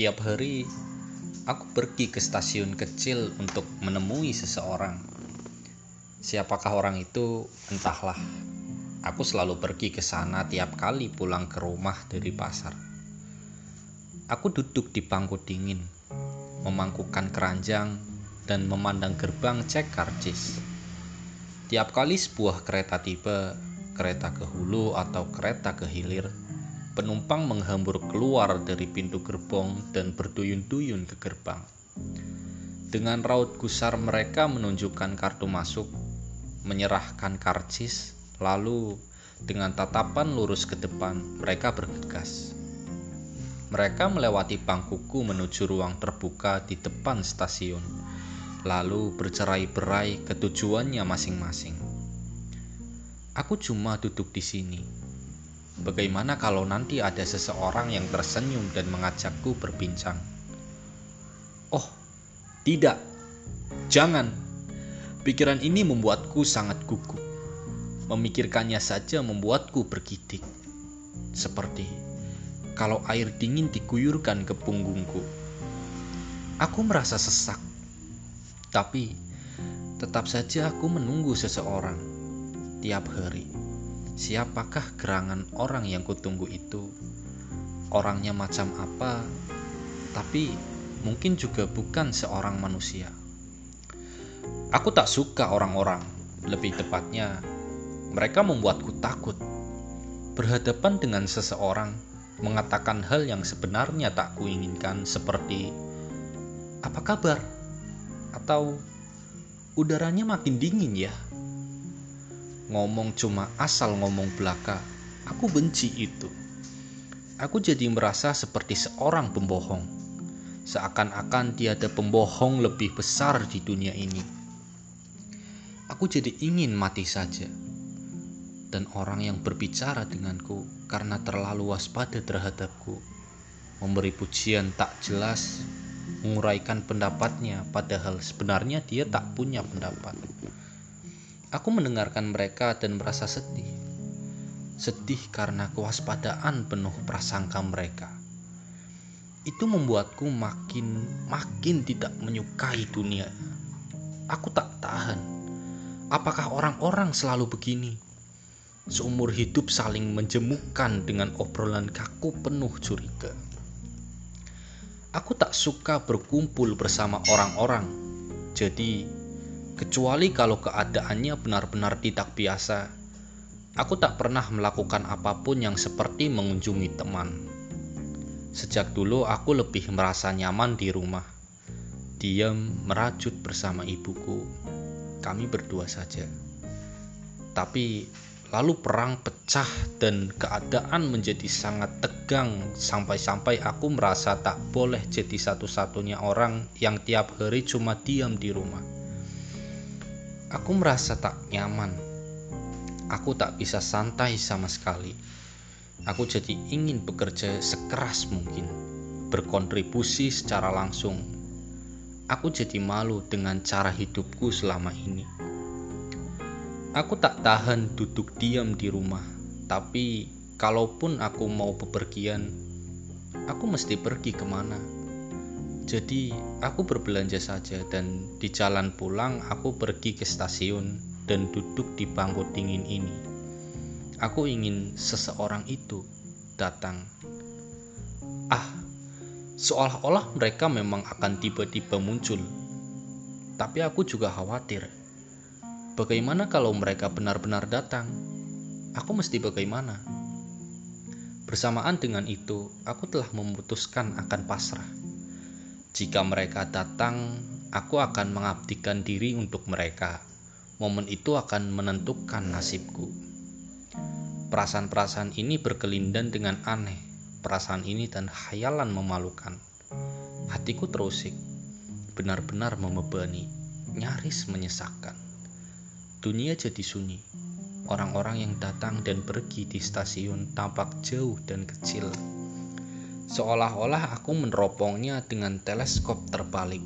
Tiap hari aku pergi ke stasiun kecil untuk menemui seseorang. Siapakah orang itu? Entahlah. Aku selalu pergi ke sana tiap kali pulang ke rumah dari pasar. Aku duduk di bangku dingin, memangkukan keranjang dan memandang gerbang cek karcis. Tiap kali sebuah kereta tiba, kereta ke hulu atau kereta ke hilir, penumpang menghambur keluar dari pintu gerbong dan berduyun-duyun ke gerbang. Dengan raut gusar mereka menunjukkan kartu masuk, menyerahkan karcis, lalu dengan tatapan lurus ke depan mereka bergegas. Mereka melewati bangkuku menuju ruang terbuka di depan stasiun, lalu bercerai-berai ke tujuannya masing-masing. Aku cuma duduk di sini. Bagaimana kalau nanti ada seseorang yang tersenyum dan mengajakku berbincang? Oh, tidak. Jangan. Pikiran ini membuatku sangat gugup. Memikirkannya saja membuatku bergidik. Seperti kalau air dingin diguyurkan ke punggungku. Aku merasa sesak. Tapi tetap saja aku menunggu seseorang tiap hari. Siapakah gerangan orang yang kutunggu itu? Orangnya macam apa? Tapi mungkin juga bukan seorang manusia. Aku tak suka orang-orang, lebih tepatnya mereka membuatku takut. Berhadapan dengan seseorang mengatakan hal yang sebenarnya tak kuinginkan seperti apa kabar? Atau udaranya makin dingin ya? Ngomong cuma asal ngomong belaka. Aku benci itu. Aku jadi merasa seperti seorang pembohong. Seakan-akan tiada pembohong lebih besar di dunia ini. Aku jadi ingin mati saja dan orang yang berbicara denganku karena terlalu waspada terhadapku, memberi pujian tak jelas, menguraikan pendapatnya, padahal sebenarnya dia tak punya pendapat. Aku mendengarkan mereka dan merasa sedih. Sedih karena kewaspadaan penuh prasangka mereka. Itu membuatku makin makin tidak menyukai dunia. Aku tak tahan. Apakah orang-orang selalu begini? seumur hidup saling menjemukan dengan obrolan kaku penuh curiga. Aku tak suka berkumpul bersama orang-orang, jadi kecuali kalau keadaannya benar-benar tidak biasa, aku tak pernah melakukan apa pun yang seperti mengunjungi teman. Sejak dulu aku lebih merasa nyaman di rumah, diam merajut bersama ibuku. Kami berdua saja. Tapi Lalu perang pecah dan keadaan menjadi sangat tegang sampai-sampai aku merasa tak boleh jadi satu-satunya orang yang tiap hari cuma diam di rumah. Aku merasa tak nyaman. Aku tak bisa santai sama sekali. Aku jadi ingin bekerja sekeras mungkin, berkontribusi secara langsung. Aku jadi malu dengan cara hidupku selama ini Aku tak tahan duduk diam di rumah, tapi kalaupun aku mau bepergian, aku mesti pergi ke mana. Jadi aku berbelanja saja dan di jalan pulang aku pergi ke stasiun dan duduk di bangku dingin ini. Aku ingin seseorang itu datang. Ah, seolah-olah mereka memang akan tiba-tiba muncul. Tapi aku juga khawatir Bagaimana kalau mereka benar-benar datang? Aku mesti bagaimana? Bersamaan dengan itu, aku telah memutuskan akan pasrah. Jika mereka datang, aku akan mengabdikan diri untuk mereka. Momen itu akan menentukan nasibku. Perasaan-perasaan ini berkelindan dengan aneh. Perasaan ini dan khayalan memalukan. Hatiku terusik, benar-benar membebani, nyaris menyesakkan. Dunia jadi sunyi. Orang-orang yang datang dan pergi di stasiun tampak jauh dan kecil. Seolah-olah aku meneropongnya dengan teleskop terbalik.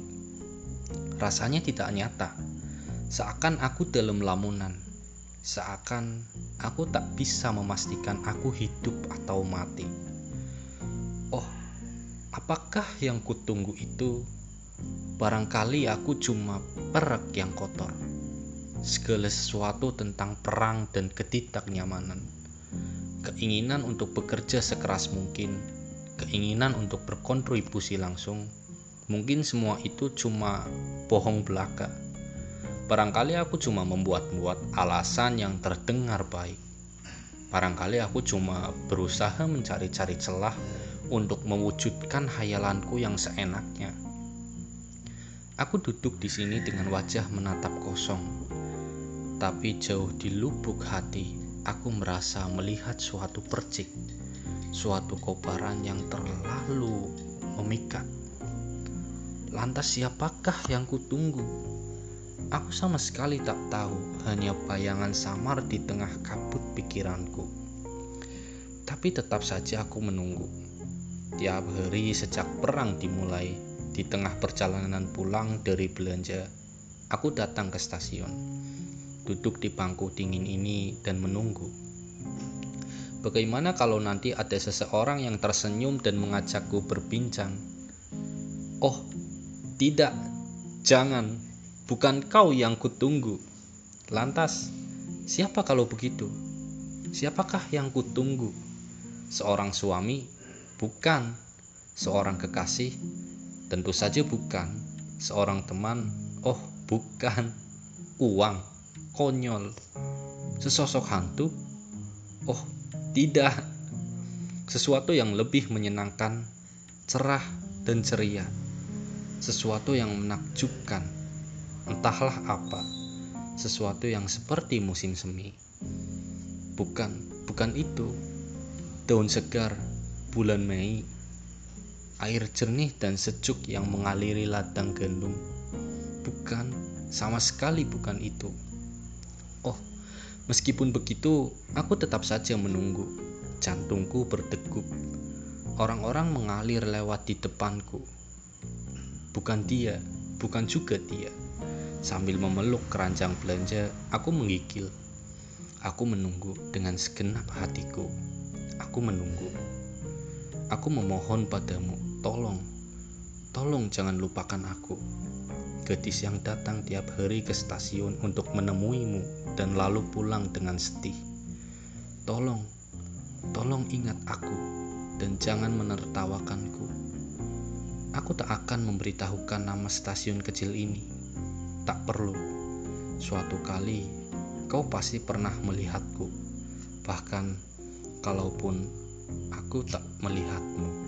Rasanya tidak nyata. Seakan aku dalam lamunan. Seakan aku tak bisa memastikan aku hidup atau mati. Oh, Apakah yang kutunggu itu? Barangkali aku cuma perak yang kotor. Segala sesuatu tentang perang dan ketidaknyamanan. Keinginan untuk bekerja sekeras mungkin, keinginan untuk berkontribusi langsung, mungkin semua itu cuma bohong belaka. Barangkali aku cuma membuat-buat alasan yang terdengar baik. Barangkali aku cuma berusaha mencari-cari celah untuk mewujudkan hayalanku yang seenaknya. Aku duduk di sini dengan wajah menatap kosong, tapi jauh di lubuk hati aku merasa melihat suatu percik, suatu kobaran yang terlalu memikat. Lantas siapakah yang kutunggu? Aku sama sekali tak tahu, hanya bayangan samar di tengah kabut pikiranku. Tapi tetap saja aku menunggu Tiap hari sejak perang dimulai, di tengah perjalanan pulang dari belanja, aku datang ke stasiun, duduk di bangku dingin ini dan menunggu. Bagaimana kalau nanti ada seseorang yang tersenyum dan mengajakku berbincang? Oh, tidak, jangan, bukan kau yang kutunggu. Lantas, siapa kalau begitu? Siapakah yang kutunggu? Seorang suami Bukan seorang kekasih, tentu saja bukan seorang teman. Oh, bukan uang, konyol, sesosok hantu. Oh, tidak, sesuatu yang lebih menyenangkan, cerah, dan ceria, sesuatu yang menakjubkan, entahlah apa, sesuatu yang seperti musim semi. Bukan, bukan itu. Daun segar bulan Mei, air jernih dan sejuk yang mengaliri ladang gandum. Bukan, sama sekali bukan itu. Oh, meskipun begitu, aku tetap saja menunggu. Jantungku berdegup. Orang-orang mengalir lewat di depanku. Bukan dia, bukan juga dia. Sambil memeluk keranjang belanja, aku menggigil. Aku menunggu dengan segenap hatiku. Aku menunggu. Aku memohon padamu, tolong, tolong jangan lupakan aku. Gadis yang datang tiap hari ke stasiun untuk menemuimu dan lalu pulang dengan sedih. Tolong, tolong ingat aku dan jangan menertawakanku. Aku tak akan memberitahukan nama stasiun kecil ini. Tak perlu. Suatu kali kau pasti pernah melihatku. Bahkan kalaupun aku tak melihatmu.